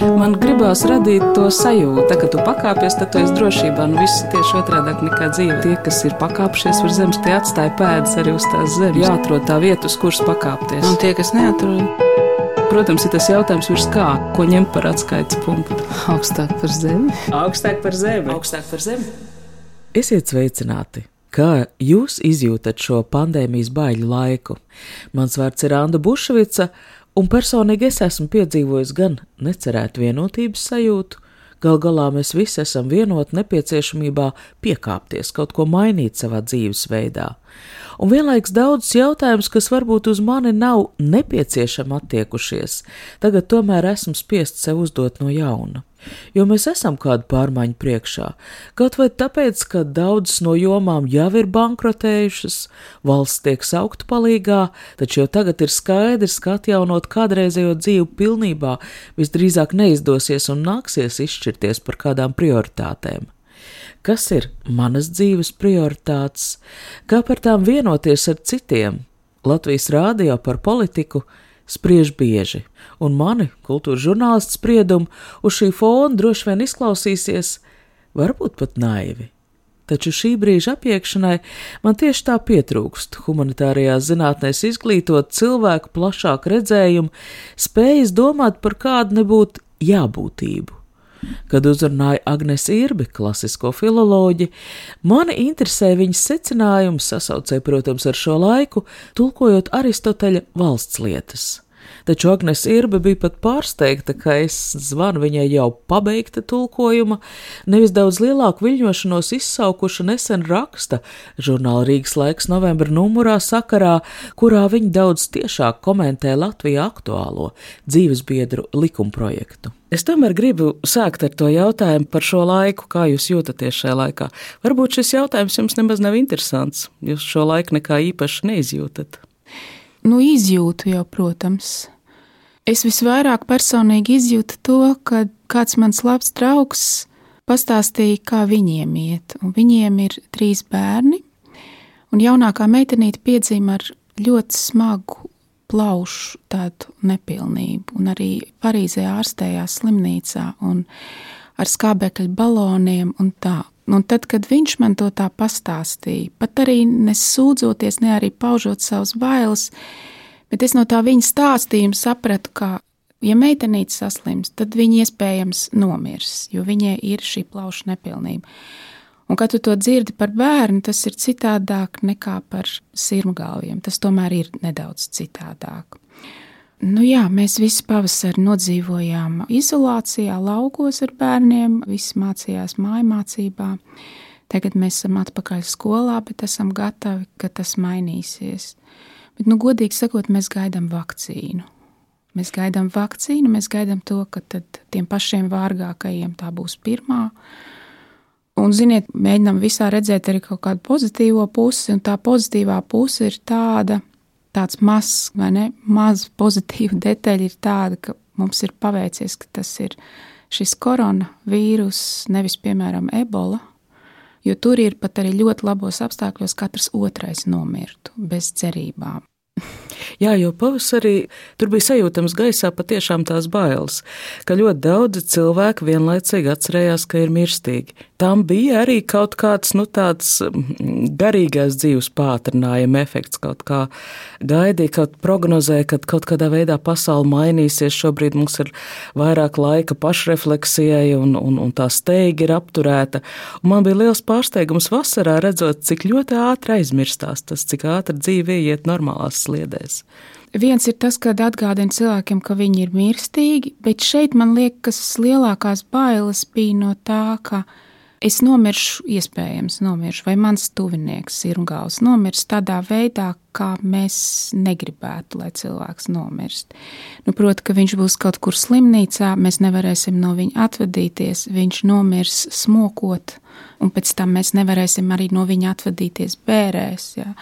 Man gribās radīt to sajūtu, ka tu pakāpies, tad tu esi drošībā. Nu, viss ir tieši otrādi nekā dzīve. Tie, kas ir pakāpšies uz zemes, tie atstāja pēdas arī uz tās zemes. Jāatrod tā vieta, uz kuras pakāpties. Un tie, kas neatrod, Protams, ir tas jautājums, virs kā, ko ņemt par atskaites punktu. augstāk par zemi. Augstāk par zemi. Augstāk par zemi. Esiet sveicināti! Kā jūs izjūtat šo pandēmijas baiļu laiku? Mans vārds ir Anna Bušvica, un personīgi es esmu piedzīvojis gan necerētu vienotības sajūtu, gal galā mēs visi esam vienoti nepieciešamībā piekāpties, kaut ko mainīt savā dzīvesveidā. Un vienlaiks daudzus jautājumus, kas varbūt uz mani nav nepieciešami attiekušies, tagad tomēr esmu spiests sev uzdot no jauna. Jo mēs esam kādu pārmaiņu priekšā, kaut vai tāpēc, ka daudzas no jomām jau ir bankrotējušas, valsts tiek saukta palīgā, taču jau tagad ir skaidrs, ka atjaunot kādreizējo dzīvi pilnībā visdrīzāk neizdosies un nāksies izšķirties par kādām prioritātēm. Kas ir manas dzīves prioritātes, kā par tām vienoties ar citiem? Latvijas rādio par politiku spriež bieži, un mani, kultūras žurnālists spriedumu, uz šī fona droši vien izklausīsies, varbūt pat naivi. Taču šī brīža apiekšanai man tieši tā pietrūkst humanitārajās zinātnēs izglītot cilvēku plašāku redzējumu, spējas domāt par kādu nebūtu jābūtību. Kad uzrunāja Agnēs Irbi, klasisko filoloģi, mani interesē viņas secinājums, sasaucēja, protams, ar šo laiku, tulkojot Aristoteļa valsts lietas. Taču Agnēs Irbe bija pat pārsteigta, ka es zvanu viņai jau pabeigta tulkojuma, nevis daudz lielāku viļņošanos izsaukuša nesen raksta žurnāla Rīgas laiks novembra numurā sakarā, kurā viņa daudz tiešāk komentē Latvijā aktuālo dzīvesbiedru likumprojektu. Es tomēr gribu sākt ar to jautājumu par šo laiku, kā jūs jūtaties šajā laikā. Varbūt šis jautājums jums nemaz nav interesants, jūs šo laiku nekā īpaši neizjūtat. Nu, izjūtu jau, protams. Es visvairāk personīgi izjūtu to, ka kāds mans labs draugs pastāstīja, kā viņiem iet. Un viņiem ir trīs bērni, un jaunākā meitenīte piedzima ar ļoti smagu plaušu tādu nepilnību, un arī Parīzē ārstējās slimnīcā un ar skābekļa baloniem un tā. Un tad, kad viņš man to tā pastāstīja, pat arī nesūdzoties, ne arī paužot savus bailes, bet es no tā viņa stāstījuma sapratu, ka, ja meitenīte saslims, tad viņa iespējams nomirs, jo viņai ir šī plauša nepilnība. Un, kad tu to dzirdi par bērnu, tas ir citādāk nekā par sirmgalviem. Tas tomēr ir nedaudz citādāk. Nu jā, mēs visi pavasarī nodzīvojām izolācijā, laukos ar bērniem, visi mācījās mājmācībā. Tagad mēs esam atpakaļ skolā, bet esam gatavi, ka tas mainīsies. Bet, nu, godīgi sakot, mēs gaidām vakcīnu. Mēs gaidām vakcīnu, mēs gaidām to, ka tiem pašiem vārgākajiem tā būs pirmā. Un, ziniet, mēģinām visā redzēt arī kaut kādu pozitīvo pusi, un tā pozitīvā puse ir tāda, tāds mazs, vai ne, maz pozitīva detaļa ir tāda, ka mums ir paveicies, ka tas ir šis koronavīrus, nevis, piemēram, ebola, jo tur ir pat arī ļoti labos apstākļos katrs otrais nomirtu bez cerībām. Jā, jo pavasarī tur bija sajūtams gaisā patiešām tās bailes, ka ļoti daudzi cilvēki vienlaicīgi atcerējās, ka ir mirstīgi. Tam bija arī kaut kāds nu, tāds mm, garīgās dzīves pātrinājuma efekts, kaut kā gaidīja, kaut prognozēja, ka kaut kādā veidā pasaule mainīsies. Šobrīd mums ir vairāk laika pašrefleksijai, un, un, un tā steiga ir apturēta. Un man bija liels pārsteigums vasarā redzot, cik ļoti ātri aizmirstās tas, cik ātri dzīve iet normālās sliedēs. Viens ir tas, kad atgādina cilvēkiem, ka viņi ir mirstīgi, bet šeit man liekas, lielākās bailes bija no tā, ka es nomiršu, iespējams, nomiršu, vai mans tuvinieks ir gals nomirs tādā veidā, kā mēs negribētu, lai cilvēks nomirst. Nu, Proti, ka viņš būs kaut kur slimnīcā, mēs nevarēsim no viņa atvadīties, viņš nomirs smokot, un pēc tam mēs nevarēsim arī no viņa atvadīties bērēs. Jā.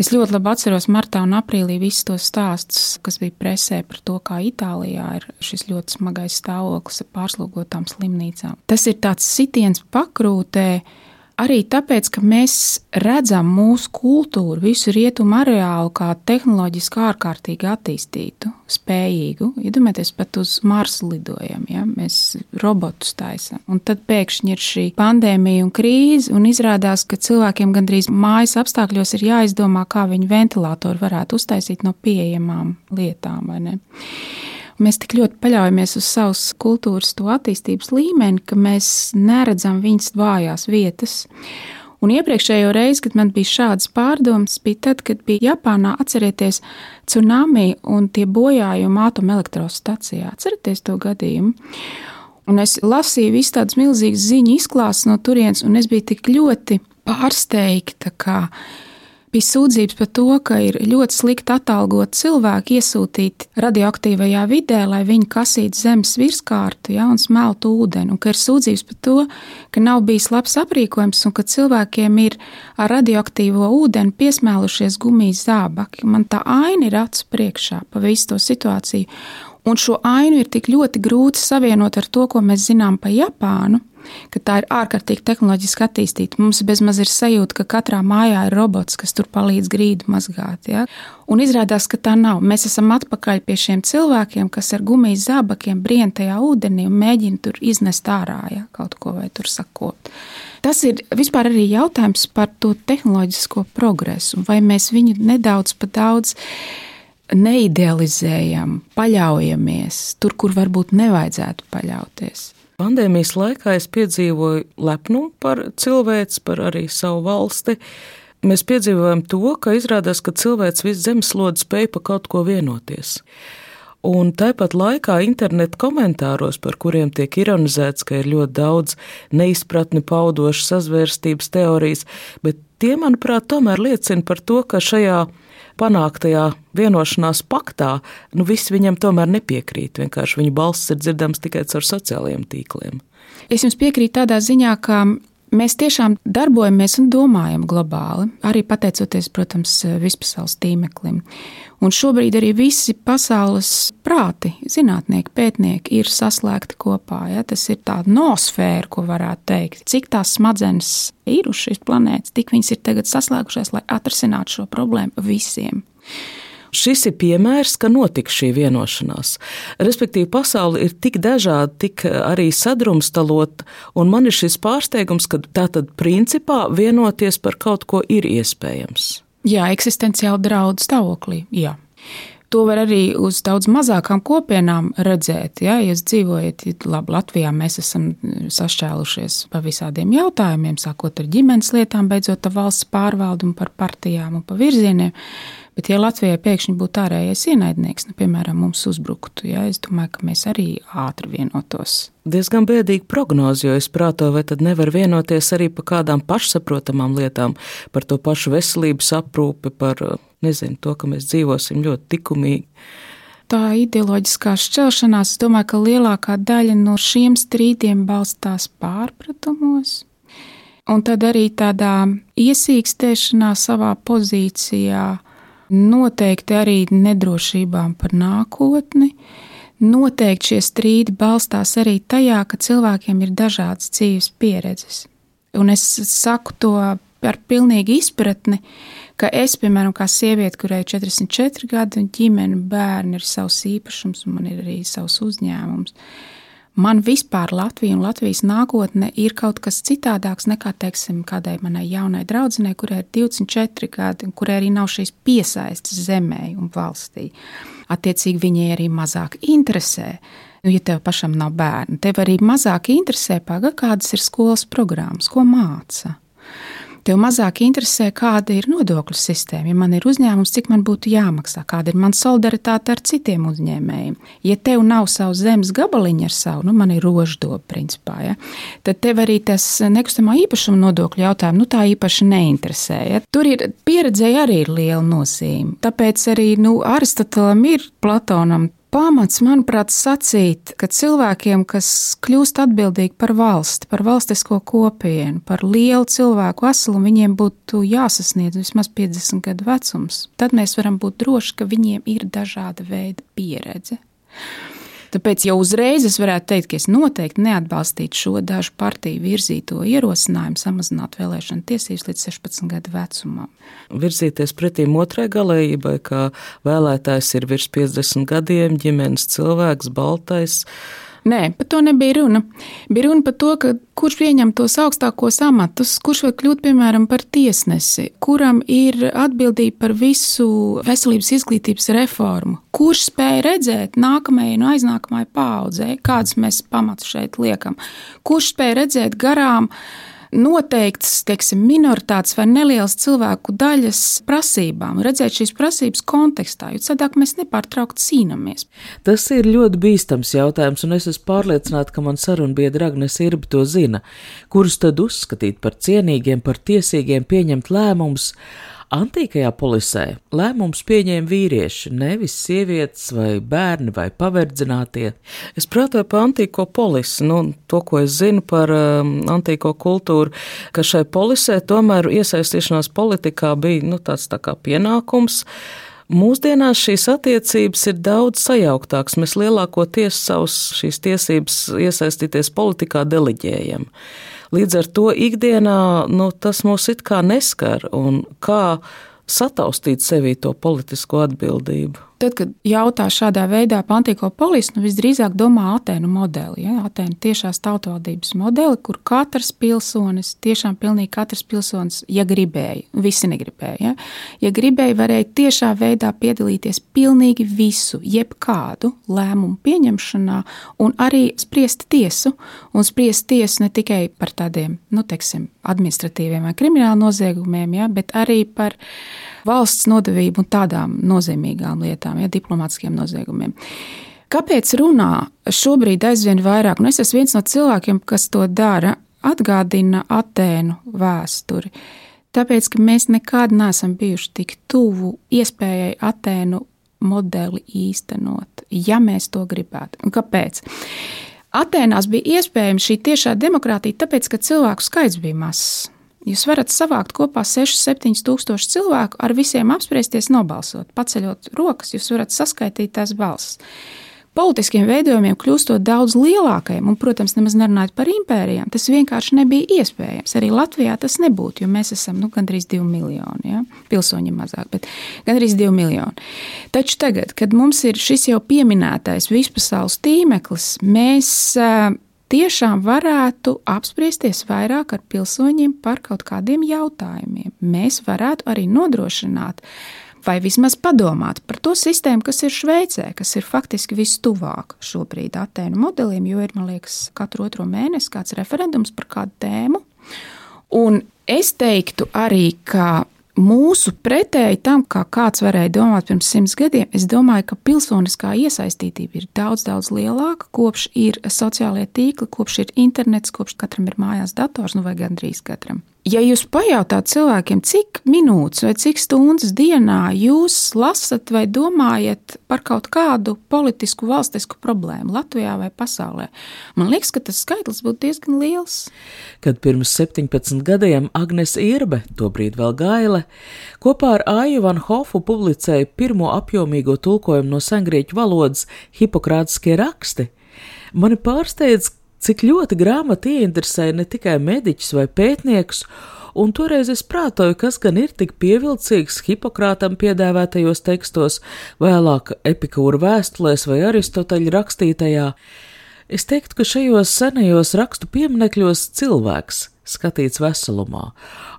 Es ļoti labi atceros martā un aprīlī visus tos stāstus, kas bija presē par to, kā Itālijā ir šis ļoti smagais stāvoklis ar pārslogotām slimnīcām. Tas ir tāds sitiens pakrūtē, Arī tāpēc, ka mēs redzam mūsu kultūru, visu rietumu areālu kā tehnoloģiski ārkārtīgi attīstītu, spējīgu. Iedomājieties, ja pat uz Marsu lidojam, ja mēs robotus taisām. Un tad pēkšņi ir šī pandēmija un krīze, un izrādās, ka cilvēkiem gandrīz mājas apstākļos ir jāizdomā, kā viņu ventilatoru varētu uztaisīt no pieejamām lietām. Mēs tik ļoti paļaujamies uz savas kultūras to attīstības līmeni, ka mēs neredzam viņas vājās vietas. Un iepriekšējo reizi, kad man bija šādas pārdomas, bija tad, kad bija Japānā, atcerieties, tsunami un tie bojājumi atomelektrostacijā. Atcerieties to gadījumu. Un es lasīju visu tādas milzīgas ziņu izklāstus no turienes, un es biju tik ļoti pārsteigta, ka bija sūdzības par to, ka ir ļoti slikti atalgot cilvēku iesūtīt radioaktīvajā vidē, lai viņi kasītu zemes virskārtu ja, un smeltu ūdeni, un ka ir sūdzības par to, ka nav bijis labs aprīkojums un ka cilvēkiem ir ar radioaktīvo ūdeni piesmēlušies gumijas zābaki. Man tā aina ir acu priekšā pa visu to situāciju. Un šo ainu ir tik ļoti grūti savienot ar to, ko mēs zinām par Japānu, ka tā ir ārkārtīgi tehnoloģiski attīstīta. Mums bezmaz ir sajūta, ka katrā mājā ir robots, kas tur palīdz grīdu mazgāt. Ja? Un izrādās, ka tā nav. Mēs esam atpakaļ pie šiem cilvēkiem, kas ar gumijas zābakiem brien tajā ūdenī un mēģina tur iznest ārā ja? kaut ko vai tur sakot. Tas ir vispār arī jautājums par to tehnoloģisko progresu, vai mēs viņu nedaudz pa daudz neidealizējam, paļaujamies tur, kur varbūt nevajadzētu paļauties. Pandēmijas laikā es piedzīvoju lepnumu par cilvēci, par arī savu valsti. Mēs piedzīvojam to, ka izrādās, ka cilvēks visu zemeslodi spēj par kaut ko vienoties. Un tāpat laikā interneta komentāros, par kuriem tiek ironizēts, ka ir ļoti daudz neizpratni paudošas sazvērstības teorijas, bet tie, manuprāt, tomēr liecina par to, ka šajā panāktajā vienošanās paktā, nu viss viņam tomēr nepiekrīt. Vienkārši viņa balss ir dzirdams tikai caur sociālajiem tīkliem. Es jums piekrītu tādā ziņā, ka mēs tiešām darbojamies un domājam globāli, arī pateicoties, protams, vispasaules tīmeklim. Un šobrīd arī visi pasaules prāti, zinātnieki, pētnieki ir saslēgti kopā. Ja? Tas ir tāds nosfēra, ko varētu teikt. Cik tās smadzenes ir uz šīs planētas, tik viņas ir tagad saslēgušās, lai atrisinātu šo problēmu visiem. Šis ir piemērs, ka notika šī vienošanās. Respektīvi, pasaule ir tik dažāda, tik arī sadrumstalota, un man ir šis pārsteigums, ka tā tad principā vienoties par kaut ko ir iespējams. Jā, eksistenciāli draudu stāvoklī. Jā. To var arī uz daudz mazākām kopienām redzēt. Ja jūs dzīvojat, labi, Latvijā mēs esam sašķēlušies pa visādiem jautājumiem, sākot ar ģimenes lietām, beidzot ar valsts pārvaldu un par partijām un pa virzieniem. Bet, ja Latvijai pēkšņi būtu ārējais ienaidnieks, nu, piemēram, mums uzbruktu, ja, es domāju, ka mēs arī ātri vienotos. Diezgan bēdīgi prognozi, jo es prāto, vai tad nevar vienoties arī par kādām pašsaprotamām lietām, par to pašu veselības aprūpi, par nezinu, to, ka mēs dzīvosim ļoti likumīgi. Tā ideoloģiskā šķelšanās, es domāju, ka lielākā daļa no šiem strīdiem balstās pārpratumos. Un tad arī tādā iesīkstēšanā savā pozīcijā, noteikti arī nedrošībām par nākotni. Noteikti šie strīdi balstās arī tajā, ka cilvēkiem ir dažādas dzīves pieredzes. Un es saku to ar pilnīgu izpratni, ka es, piemēram, kā sieviete, kurai ir 44 gadi un ģimene, bērni ir savs īpašums, un man ir arī savs uzņēmums man vispār Latvija un Latvijas nākotne ir kaut kas citādāks nekā, teiksim, kādai manai jaunai draudzenei, kurai ir 24 gadi, kurai arī nav šīs piesaistes zemē un valstī. Attiecīgi viņai arī mazāk interesē. Nu, ja tev pašam nav bērnu, tev arī mazāk interesē, paga, kādas ir skolas programmas, ko māca. Tev mazāk interesē, kāda ir nodokļu sistēma. Ja man ir uzņēmums, cik man būtu jāmaksā, kāda ir mana solidaritāte ar citiem uzņēmējiem. Ja tev nav savs zemes gabaliņš ar savu, nu, man ir roždoba, principā, ja, tad tev arī tas nekustamā īpašuma nodokļu jautājums nu, tā īpaši neinteresē. Ja. Tur ir pieredzēja arī ir liela nozīme. Tāpēc arī nu, Aristotelam ir Platonam pamats, manuprāt, sacīt, ka cilvēkiem, kas kļūst atbildīgi par valsti, par valstisko kopienu, par lielu cilvēku veselumu, viņiem būtu jāsasniedz vismaz 50 gadu vecums. Tad mēs varam būt droši, ka viņiem ir dažāda veida pieredze. Tāpēc jau uzreiz es varētu teikt, ka es noteikti neatbalstītu šo dažu partiju virzīto ierosinājumu samazināt vēlēšanu tiesības līdz 16 gadu vecumam. Virzīties pretīm otrai galējībai, ka vēlētājs ir virs 50 gadiem, ģimenes cilvēks, baltais Nē, par to nebija runa. Bija runa par to, kurš pieņem tos augstākos amatus, kurš var kļūt piemēram par tiesnesi, kuram ir atbildība par visu veselības izglītības reformu, kurš spēj redzēt nākamajai un aiznākamajai paudzei, kādas mēs pamatus šeit liekam, kurš spēj redzēt garām noteikts teiksim, minoritātes vai nelielas cilvēku daļas prasībām, redzēt šīs prasības kontekstā, jo citādi mēs nepārtraukti cīnāmies. Tas ir ļoti bīstams jautājums, un es esmu pārliecināta, ka man sarunbiedra Agnes Irba to zina, kurus tad uzskatīt par cienīgiem, par tiesīgiem pieņemt lēmumus Antīkajā polisē lēmums pieņēma vīrieši, nevis sievietes vai bērni vai paverdzinātie. Es prātoju par antīko polisi, nu, to, ko es zinu par um, antīko kultūru, ka šai polisē tomēr iesaistīšanās politikā bija nu, tāds tā kā pienākums. Mūsdienās šīs attiecības ir daudz sajauktākas. Mēs lielākoties savus šīs tiesības iesaistīties politikā deliģējam. Līdz ar to ikdienā nu, tas mūs it kā neskar un kā sataustīt sevī to politisko atbildību. Tad, kad jautā šādā veidā par antīko polisi, nu visdrīzāk domā Atēnu modeli. Ja? Atēnu tiešās tautvaldības modeli, kur katrs pilsonis, tiešām pilnīgi katrs pilsonis, ja gribēja, visi negribēja, ja, ja gribēja, varēja tiešā veidā piedalīties pilnīgi visu, jebkādu lēmumu pieņemšanā un arī spriest tiesu, un spriest tiesu ne tikai par tādiem, nu, teiksim, administratīviem vai kriminālu noziegumiem, ja, bet arī par valsts nodevību un tādām nozīmīgām lietām, ja diplomātiskiem noziegumiem. Kāpēc runā šobrīd aizvien vairāk, un es esmu viens no cilvēkiem, kas to dara, atgādina Atēnu vēsturi. Tāpēc, ka mēs nekad neesam bijuši tik tuvu iespējai Atēnu modeli īstenot, ja mēs to gribētu. Un kāpēc? Atēnās bija iespējama šī tiešā demokrātija, tāpēc, ka cilvēku skaits bija mazs. Jūs varat savākt kopā 6-7 tūkstoši cilvēku, ar visiem apspriesties, nobalsot. Paceļot rokas, jūs varat saskaitīt tās balsis. Politiskiem veidojumiem kļūstot daudz lielākajiem, un, protams, nemaz nerunājot par impērijām, tas vienkārši nebija iespējams. Arī Latvijā tas nebūtu, jo mēs esam nu, gandrīz 2 miljoni, ja? pilsoņi mazāk, bet gandrīz 2 miljoni. Taču tagad, kad mums ir šis jau pieminētais vispasaules tīmeklis, mēs tiešām varētu apspriesties vairāk ar pilsoņiem par kaut kādiem jautājumiem. Mēs varētu arī nodrošināt, vai vismaz padomāt par to sistēmu, kas ir Šveicē, kas ir faktiski vistuvāk šobrīd Atēnu modelim, jo ir, man liekas, katru otro mēnesi kāds referendums par kādu tēmu. Un es teiktu arī, ka mūsu pretēji tam, kā kāds varēja domāt pirms simts gadiem, es domāju, ka pilsoniskā iesaistītība ir daudz, daudz lielāka, kopš ir sociālie tīkli, kopš ir internets, kopš katram ir mājās dators, nu vai gandrīz katram. Ja jūs pajautāt cilvēkiem, cik minūtes vai cik stundas dienā jūs lasat vai domājat par kaut kādu politisku, valstisku problēmu Latvijā vai pasaulē, man liekas, ka tas skaitlis būtu diezgan liels. Kad pirms 17 gadiem Agnes Irbe, tobrīd vēl Gaile, kopā ar Aiju Van Hofu publicēja pirmo apjomīgo tulkojumu no sengrieķu valodas Hipokrātiskie raksti, mani pārsteidz, cik ļoti grāmata ieinteresēja ne tikai mediķus vai pētniekus, un toreiz es prātoju, kas gan ir tik pievilcīgs Hipokrātam piedāvātajos tekstos, vēlāk epikūra vēstulēs vai Aristoteļa rakstītajā. Es teiktu, ka šajos senajos rakstu pieminekļos cilvēks skatīts veselumā.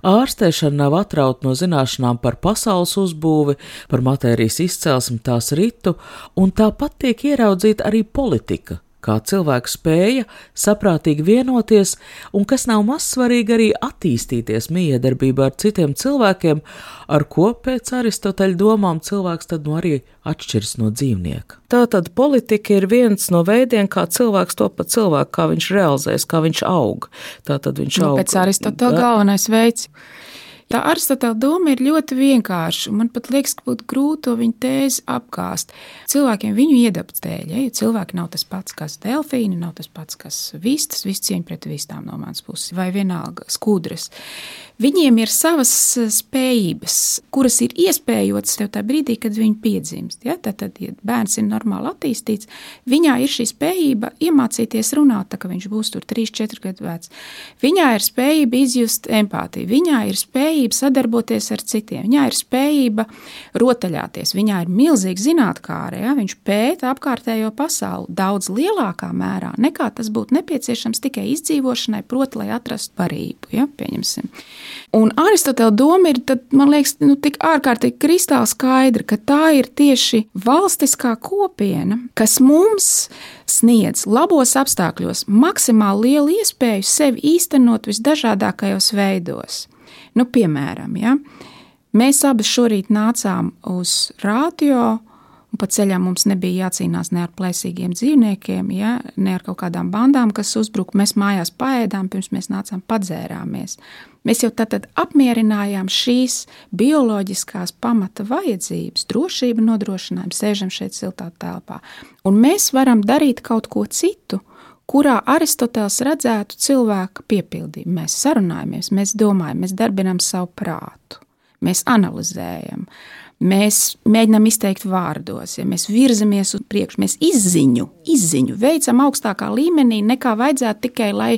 Ārstēšana nav atrauta no zināšanām par pasaules uzbūvi, par matērijas izcelsmi, tās ritu, un tāpat tiek ieraudzīta arī politika, kā cilvēku spēja saprātīgi vienoties, un kas nav mazsvarīgi arī attīstīties miedarbībā ar citiem cilvēkiem, ar ko pēc Aristoteļa domām cilvēks tad no arī atšķiras no dzīvnieka. Tātad politika ir viens no veidiem, kā cilvēks to pa cilvēku, kā viņš realizēs, kā viņš aug. Tātad viņš nu, aug. Pēc Aristoteļa galvenais veids. Tā Aristotela doma ir ļoti vienkārša. Man pat liekas, ka būtu grūti to viņa tēzi apgāst. Cilvēkiem viņu iedabas dēļ, ja, cilvēki nav tas pats, kas delfīni, nav tas pats, kas vistas, viss cieņa pret vistām no manas puses, vai vienalga skudras. Viņiem ir savas spējības, kuras ir iespējotas tev tajā brīdī, kad viņi piedzimst. Ja? Tad, tad, ja bērns ir normāli attīstīts, viņā ir šī spējība iemācīties runāt, tā, ka viņš būs tur 3, 4 gadu vecs. Viņā ir spējība izjust empātiju, viņā ir spējība sadarboties ar citiem, viņā ir spējība rotaļāties, viņā ir milzīga zinātnē, ja? viņš pēta apkārtējo pasauli daudz lielākā mērā nekā tas būtu nepieciešams tikai izdzīvošanai, proti, lai atrastu parību. Ja? Pieņemsim. Un Aristotela doma ir, tad, man liekas, nu, tik ārkārtīgi kristāli skaidra, ka tā ir tieši valstiskā kopiena, kas mums sniedz labos apstākļos maksimāli lielu iespēju sevi īstenot visdažādākajos veidos. Nu, piemēram, ja, mēs abi šorīt nācām uz rādio, pa ceļam mums nebija jācīnās ne ar plēsīgiem dzīvniekiem, ja, ne ar kaut kādām bandām, kas uzbruka. Mēs mājās paēdām, pirms mēs nācām padzērāmies. Mēs jau tad apmierinājām šīs bioloģiskās pamata vajadzības, drošību nodrošinājumu, sēžam šeit siltā telpā. Un mēs varam darīt kaut ko citu, kurā Aristoteles redzētu cilvēka piepildījumu. Mēs sarunājamies, mēs domājam, mēs darbinām savu prātu, mēs analizējam. Mēs mēģinām izteikt vārdos, ja mēs virzamies uz priekšu, mēs izziņu, izziņu veicam augstākā līmenī, nekā vajadzētu tikai lai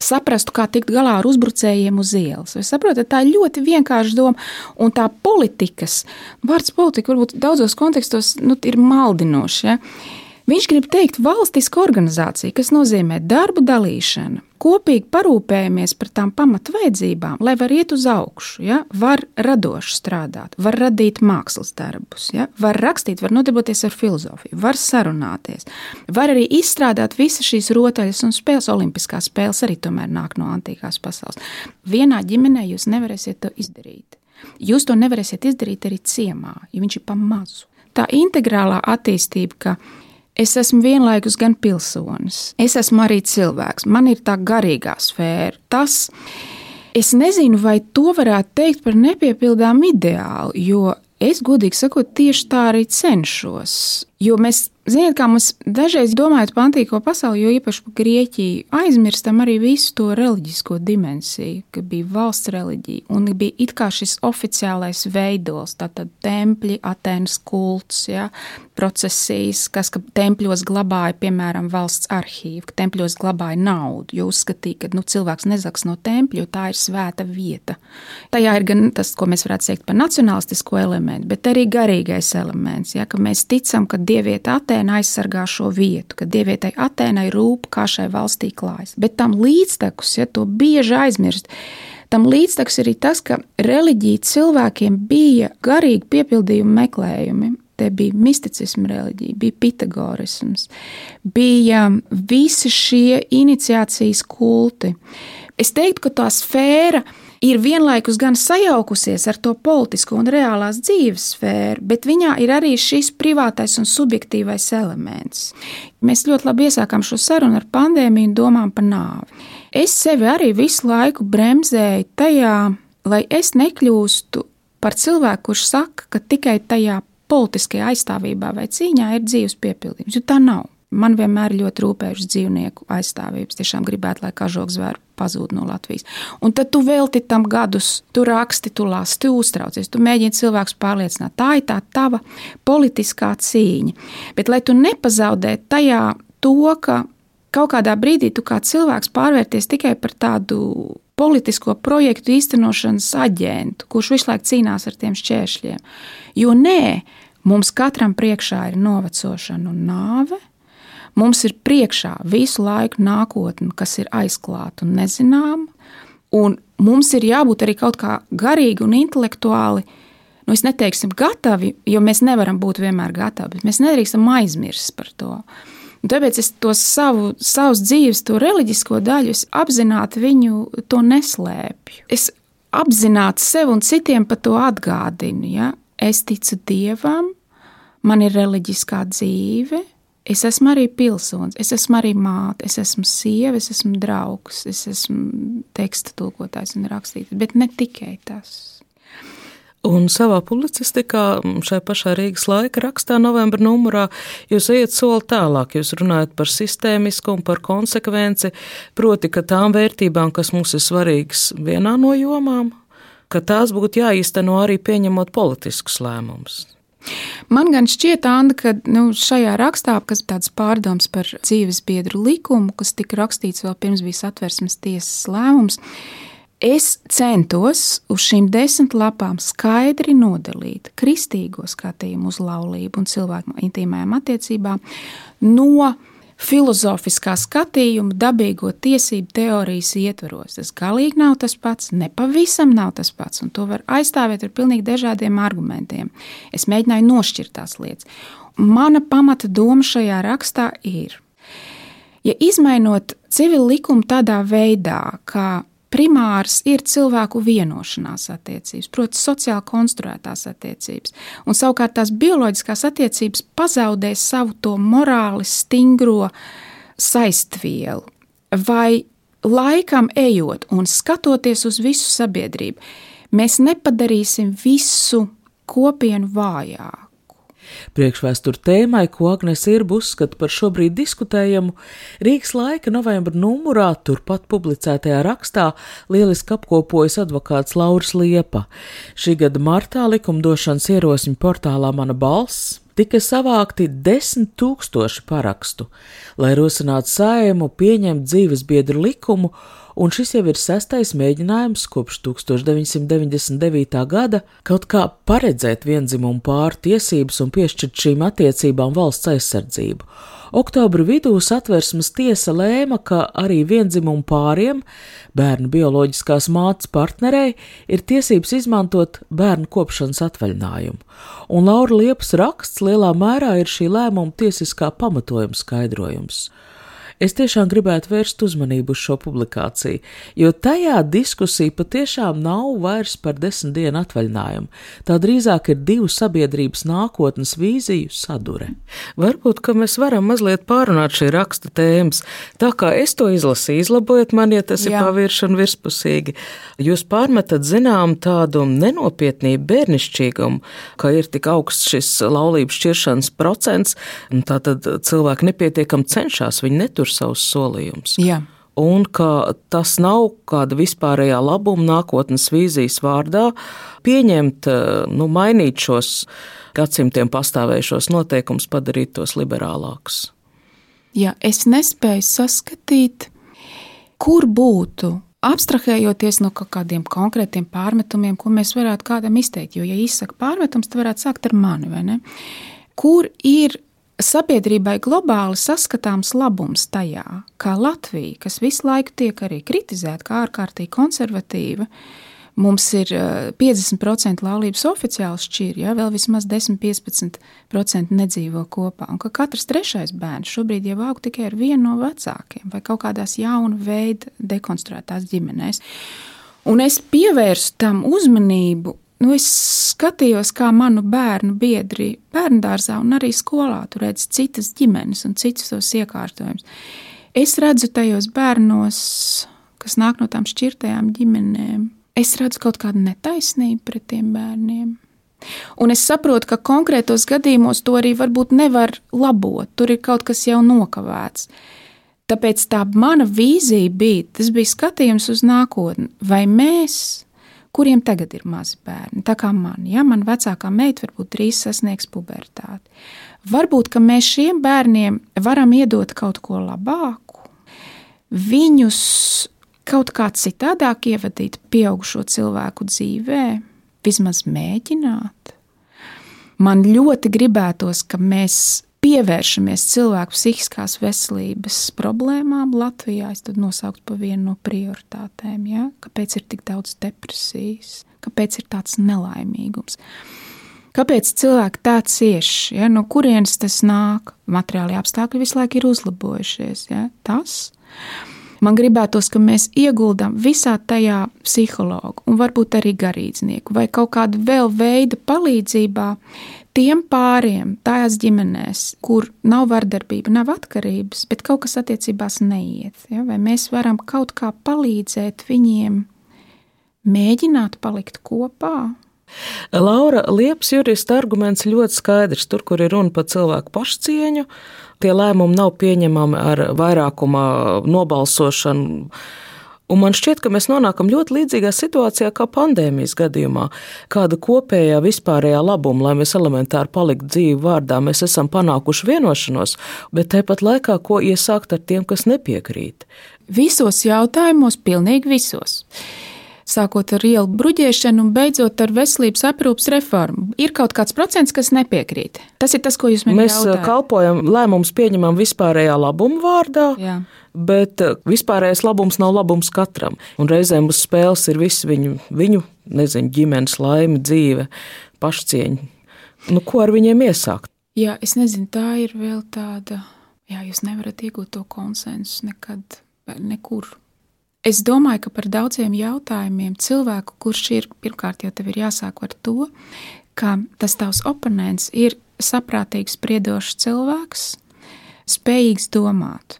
saprastu, kā tikt galā ar uzbrucējiem uz ielas. Jūs saprotat, tā ir ļoti vienkārša doma, un tā politikas, vārds politika varbūt daudzos kontekstos nu, ir maldinošs. Ja? Viņš grib teikt valstiska organizācija, kas nozīmē darbu dalīšanu, kopīgi parūpējamies par tām pamatvajadzībām, lai var iet uz augšu, ja? var radoši strādāt, var radīt mākslas darbus, ja? var rakstīt, var nodarboties ar filozofiju, var sarunāties, var arī izstrādāt visas šīs rotaļas un spēles, olimpiskās spēles arī tomēr nāk no antīkās pasaules. Vienā ģimenē jūs nevarēsiet to izdarīt. Jūs to nevarēsiet izdarīt arī ciemā, ja viņš ir pa mazu. Tā integrālā attīstība, ka Es esmu vienlaikus gan pilsonis, es esmu arī cilvēks. Man ir tā garīgā sfēra. Tas, es nezinu, vai to varētu teikt par nepiepildām ideālu, jo es godīgi sakot, tieši tā arī cenšos. Jo mēs Ziniet, kā mums dažreiz domājot par antīko pasauli, jo īpaši par Grieķiju, aizmirstam arī visu to reliģisko dimensiju, ka bija valsts reliģija un bija it kā šis oficiālais veidols, tātad tempļi, Atēnas kults, ja, procesijas, kas ka tempļos glabāja, piemēram, valsts arhīvu, ka tempļos glabāja naudu, jo uzskatīja, ka nu, cilvēks nezaks no tempļa, jo tā ir svēta vieta. Tajā ir gan tas, ko mēs varētu teikt par nacionālistisko elementu, bet arī garīgais elements, ja, ka mēs ticam, ka dievieta Atēna aizsargā šo vietu, ka dievietai Atēnai rūp, kā šai valstī klājas. Bet tam līdztekus, ja to bieži aizmirst, tam līdztekus arī tas, ka reliģija cilvēkiem bija garīgi piepildījumi meklējumi. Te bija misticisma reliģija, bija pitagorisms, bija visi šie iniciācijas kulti. Es teiktu, ka tā sfēra ir ir vienlaikus gan sajaukusies ar to politisko un reālās dzīves sfēru, bet viņā ir arī šis privātais un subjektīvais elements. Mēs ļoti labi iesākām šo sarunu ar pandēmiju un domām par nāvi. Es sevi arī visu laiku bremzēju tajā, lai es nekļūstu par cilvēku, kurš saka, ka tikai tajā politiskajā aizstāvībā vai cīņā ir dzīves piepildījums, jo tā nav. Man vienmēr ļoti rūpējuši dzīvnieku aizstāvības. Tiešām gribētu, lai kažoks zvēru pazūd no Latvijas. Un tad tu velti tam gadus, tu raksti, tu lasi, tu uztraucies, tu mēģini cilvēkus pārliecināt. Tā ir tā tava politiskā cīņa. Bet lai tu nepazaudē tajā to, ka kaut kādā brīdī tu kā cilvēks pārvērties tikai par tādu politisko projektu īstenošanas aģentu, kurš visu laiku cīnās ar tiem šķēršļiem. Jo nē, mums katram priekšā ir novecošana un nāve Mums ir priekšā visu laiku nākotne, kas ir aizklāta un nezināma, un mums ir jābūt arī kaut kā garīgi un intelektuāli. Nu, es neteiksim, gatavi, jo mēs nevaram būt vienmēr gatavi, bet mēs nedrīkstam aizmirst par to. Un tāpēc es to savu, savus dzīves, to reliģisko daļu, apzināti viņu to neslēpju. Es apzināti sev un citiem par to atgādinu. Ja? Es ticu dievam, man ir reliģiskā dzīve, Es esmu arī pilsonis, es esmu arī māte, es esmu sieva, es esmu draugs, es esmu teksta tulkotājs un rakstītājs, bet ne tikai tas. Un savā publicistikā, šai pašā Rīgas laika rakstā, novembra numurā, jūs ejat soli tālāk. Jūs runājat par sistēmisku un par konsekvenci, proti, ka tām vērtībām, kas mums ir svarīgas vienā no jomām, ka tās būtu jāīsteno arī pieņemot politiskus lēmumus. Man gan šķiet, Anna, ka nu, šajā rakstā, kas ir tāds pārdoms par dzīves biedru likumu, kas tika rakstīts vēl pirms bija satversmes tiesas lēmums, es centos uz šīm desmit lapām skaidri nodalīt kristīgo skatījumu uz laulību un cilvēku intīmajām attiecībām no filozofiskā skatījuma dabīgo tiesību teorijas ietvaros. Tas galīgi nav tas pats, nepavisam nav tas pats, un to var aizstāvēt ar pilnīgi dažādiem argumentiem. Es mēģināju nošķirt tās lietas. Mana pamata doma šajā rakstā ir, ja izmainot civilu likumu tādā veidā, kā primārs ir cilvēku vienošanās attiecības, proti, sociāli konstruētās attiecības. Un savukārt tās bioloģiskās attiecības pazaudē savu to morāli stingro saistvielu. Vai laikam ejot un skatoties uz visu sabiedrību, mēs nepadarīsim visu kopienu vājāku? Priekšvēsture tēmai, ko Agnēs Irba uzskata par šobrīd diskutējamu, Rīgas laika novembra numurā, turpat publicētajā rakstā, lieliski apkopojas advokāts Lauris Liepa. Šī gada martā likumdošanas ierosmi portālā Mana balss tika savākti desmit tūkstoši parakstu, lai rosinātu saimu pieņemt dzīves biedru likumu un šis jau ir sestais mēģinājums kopš 1999. gada kaut kā paredzēt vienzimumu pāru tiesības un piešķirt šīm attiecībām valsts aizsardzību. Oktobra vidū satversmes tiesa lēma, ka arī vienzimumu pāriem, bērnu bioloģiskās mātes partnerei, ir tiesības izmantot bērnu kopšanas atvaļinājumu, un Laura Liepas raksts lielā mērā ir šī lēmuma tiesiskā pamatojuma skaidrojums. Es tiešām gribētu vērst uzmanību uz šo publikāciju, jo tajā diskusija patiešām nav vairs par desmit dienu atvaļinājumu. Tā drīzāk ir divu sabiedrības nākotnes vīziju sadure. Varbūt, ka mēs varam mazliet pārunāt šī raksta tēmas. Tā kā es to izlasīju, izlabojiet man, ja tas Jā. ir pavirši un virspusīgi. Jūs pārmetat zinām tādu nenopietnību bērnišķīgumu, ka ir tik augsts šis laulības šķiršanas procents, un tā tad cilvēki nepietiekam cenšas, viņi netur tur savus solījumus. Un ka tas nav kāda vispārējā labuma nākotnes vīzijas vārdā pieņemt, nu, mainīt šos gadsimtiem pastāvējušos noteikumus, padarīt tos liberālākus. Jā, es nespēju saskatīt, kur būtu abstrahējoties no kaut kādiem konkrētiem pārmetumiem, ko mēs varētu kādam izteikt. Jo, ja izsaka pārmetums, tad varētu sākt ar mani, vai ne? Kur ir sabiedrībai globāli saskatāms labums tajā, kā Latvija, kas visu laiku tiek arī kritizēta kā ārkārtīgi konservatīva, mums ir 50% eh, laulības oficiāli šķīri, ja vēl vismaz 10-15% nedzīvo kopā, un ka katrs trešais bērns šobrīd jau aug tikai ar vienu no vecākiem vai kaut kādās jaunu veidu dekonstruētās ģimenēs. Un es pievērstu tam uzmanību nu, es skatījos, kā manu bērnu biedri bērnu dārzā un arī skolā tur redz citas ģimenes un citus tos iekārtojumus. Es redzu tajos bērnos, kas nāk no tām šķirtajām ģimenēm, es redzu kaut kādu netaisnību pret tiem bērniem. Un es saprotu, ka konkrētos gadījumos to arī varbūt nevar labot. Tur ir kaut kas jau nokavēts. Tāpēc tā mana vīzija bija, tas bija skatījums uz nākotni. Vai mēs kuriem tagad ir mazi bērni. Tā kā man, ja man vecākā meita varbūt drīz sasniegs pubertāti. Varbūt mēs šiem bērniem varam iedot kaut ko labāku, viņus kaut kā citādāk ievadīt pieaugušo cilvēku dzīvē, vismaz mēģināt. Man ļoti gribētos, ka mēs pievēršamies cilvēku psihiskās veselības problēmām Latvijā, es tad nosauktu par vienu no prioritātēm. Ja? Kāpēc ir tik daudz depresijas? Kāpēc ir tāds nelaimīgums? Kāpēc cilvēki tā cieši? Ja? No kurienes tas nāk? Materiāli apstākļi visu laiku ir uzlabojušies. Ja? Tas. Man gribētos, ka mēs ieguldām visā tajā psihologu, un varbūt arī garīdznieku, vai kaut kādu vēl veidu palīdzībā tiem pāriem, tajās ģimenēs, kur nav vardarbība, nav atkarības, bet kaut kas attiecībās neiet. Ja? Vai mēs varam kaut kā palīdzēt viņiem mēģināt palikt kopā? Laura Liepas jurista arguments ļoti skaidrs. Tur, kur ir runa par cilvēku pašcieņu, tie lēmumi nav pieņemami ar vairākuma nobalsošanu. Un man šķiet, ka mēs nonākam ļoti līdzīgā situācijā kā pandēmijas gadījumā. Kāda kopējā vispārējā labuma, lai mēs elementāri paliktu dzīvi vārdā, mēs esam panākuši vienošanos, bet tāpat laikā, ko iesākt ar tiem, kas nepiekrīt? Visos jautājumos, pilnīgi visos sākot ar ielu bruģēšanu un beidzot ar veselības aprūpas reformu. Ir kaut kāds procents, kas nepiekrīt. Tas ir tas, ko jūs man Mēs uh, jautājat. kalpojam, lēmumus pieņemam vispārējā labuma vārdā. Jā. Bet uh, vispārējais labums nav labums katram. Un reizēm uz spēles ir viss viņu, viņu nezinu, ģimenes laime, dzīve, pašcieņa. Nu, ko ar viņiem iesākt? Jā, es nezinu, tā ir vēl tāda, jā, jūs nevarat iegūt to konsensu nekad, nekur Es domāju, ka par daudziem jautājumiem cilvēku, kurš ir, pirmkārt, jau tev ir jāsāk ar to, ka tas tavs oponents ir saprātīgs, spriedošs cilvēks, spējīgs domāt.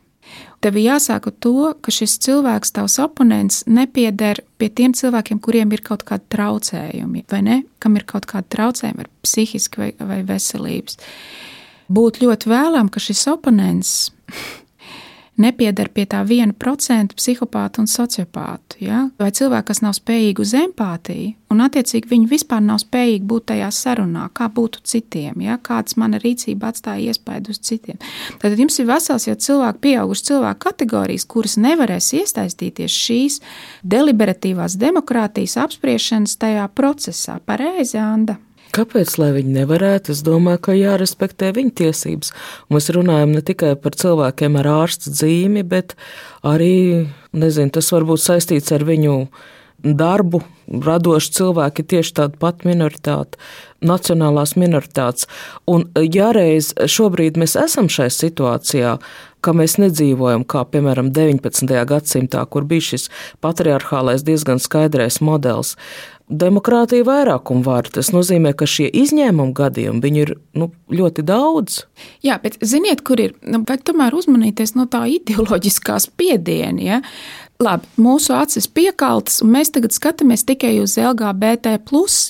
Tev jāsāk ar to, ka šis cilvēks, tavs oponents, nepieder pie tiem cilvēkiem, kuriem ir kaut kādi traucējumi, vai ne? Kam ir kaut kādi traucējumi, vai psihiski vai, vai veselības. Būtu ļoti vēlams, ka šis oponents nepieder pie tā viena procenta psihopātu un sociopātu, ja? vai cilvēki, kas nav spējīgi uz empātiju, un attiecīgi viņi vispār nav spējīgi būt tajā sarunā, kā būtu citiem, ja? kāds mana rīcība atstāja iespaidu uz citiem. Tad jums ir vesels jau cilvēku, pieauguši cilvēku kategorijas, kuras nevarēs iesaistīties šīs deliberatīvās demokrātijas apspriešanas tajā procesā. Pareizi, Anda? Kāpēc lai viņi nevarētu? Es domāju, ka jārespektē viņu tiesības. Mēs runājam ne tikai par cilvēkiem ar ārsta zīmi, bet arī, nezinu, tas var būt saistīts ar viņu darbu. Radoši cilvēki ir tieši tāda pati minoritāte, nacionālās minoritātes. Un, ja reiz šobrīd mēs esam šajā situācijā, ka mēs nedzīvojam kā, piemēram, 19. gadsimtā, kur bija šis patriarchālais diezgan skaidrais modelis, demokrātija vairākumu vārdu. Tas nozīmē, ka šie izņēmumu gadījumi ir nu, ļoti daudz. Jā, bet ziniet, kur ir? Nu, tomēr uzmanīties no tā ideoloģiskā spiediena. Ja? Labi, mūsu acis piekaltas, un mēs tagad skatāmies tikai uz LGBT,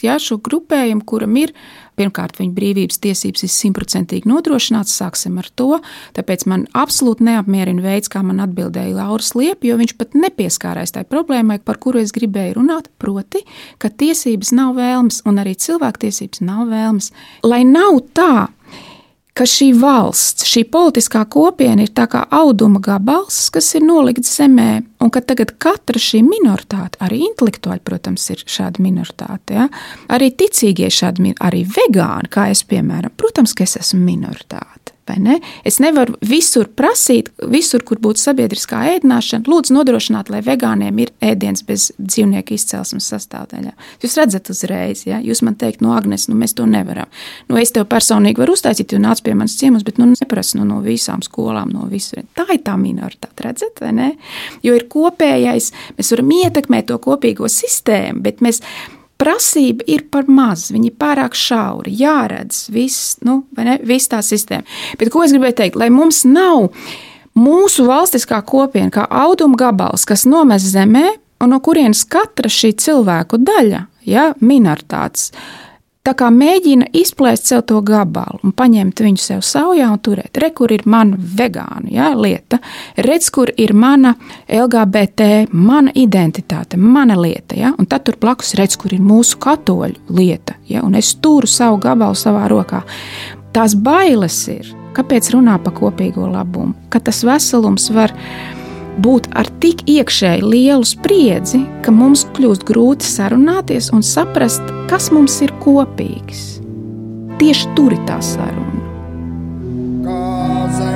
ja, šo grupējumu, kuram ir Pirmkārt, viņa brīvības tiesības ir simtprocentīgi nodrošināts, sāksim ar to. Tāpēc man absolūti neapmierina veids, kā man atbildēja Lauris Liepa, jo viņš pat nepieskārās tai problēmai, par kuru es gribēju runāt, proti, ka tiesības nav vēlmes un arī cilvēktiesības nav vēlmes. Lai nav tā, ka šī valsts, šī politiskā kopiena ir tā kā auduma gabals, kas ir nolikts zemē, un ka tagad katra šī minoritāte, arī intelektuāļi, protams, ir šāda minoritāte, ja? arī ticīgie šādi, arī vegāni, kā es, piemēram, protams, ka es esmu minoritāte. Es nevaru visur prasīt, visur, kur būtu sabiedriskā ēdināšana, lūdzu nodrošināt, lai vegāniem ir ēdiens bez dzīvnieku izcelsmes sastāvdaļām. Jūs redzat uzreiz, ja jūs man teikt, no Agnes, nu mēs to nevaram. Nu, es tev personīgi varu uztaisīt, jo nāc pie manas ciemos, bet nu neprasu nu, no visām skolām, no visur. Tā ir tā minoritāte, redzat, vai ne? Jo ir kopējais, mēs varam ietekmēt to kopīgo sistēmu, bet mēs prasība ir par maz, viņa ir pārāk šaura, jāredz viss, nu, ne, viss tā sistēma. Bet ko es gribēju teikt, lai mums nav mūsu valstiskā kopiena kā auduma gabals, kas nomest zemē, un no kurienes katra šī cilvēku daļa, ja, minoritātes, Tā kā mēģina izplēst sev to gabalu un paņemt viņu sev saujā un turēt. Re, kur ir mana vegāna ja, lieta, redz, kur ir mana LGBT, mana identitāte, mana lieta. Ja, un tad tur blakus redz, kur ir mūsu katoļu lieta. Ja, un es turu savu gabalu savā rokā. Tās bailes ir, kāpēc runā par kopīgo labumu, ka tas veselums var būt būt ar tik iekšēji lielu spriedzi, ka mums kļūst grūti sarunāties un saprast, kas mums ir kopīgs. Tieši tur ir tā saruna. Lord.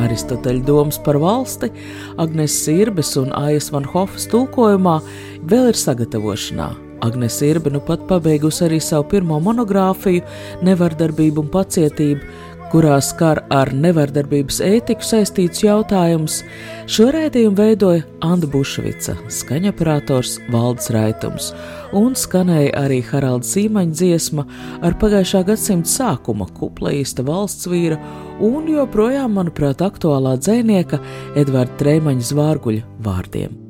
Aristoteļa domas par valsti, Agnes Sirbes un Aijas Van Hofas tulkojumā vēl ir sagatavošanā. Agnēs Irba nu pat pabeigusi arī savu pirmo monogrāfiju Nevardarbība un pacietība, kurā skar ar nevardarbības ētiku saistīts jautājums. Šo raidījumu veidoja Anna Bušvica, skaņoperators Valdis Raitums, un skanēja arī Haralda Zīmaņa dziesma ar pagājušā gadsimta sākuma kuplīsta valsts vīra un joprojām, manuprāt, aktuālā dzēnieka Edvarda Trēmaņa zvārguļa vārdiem.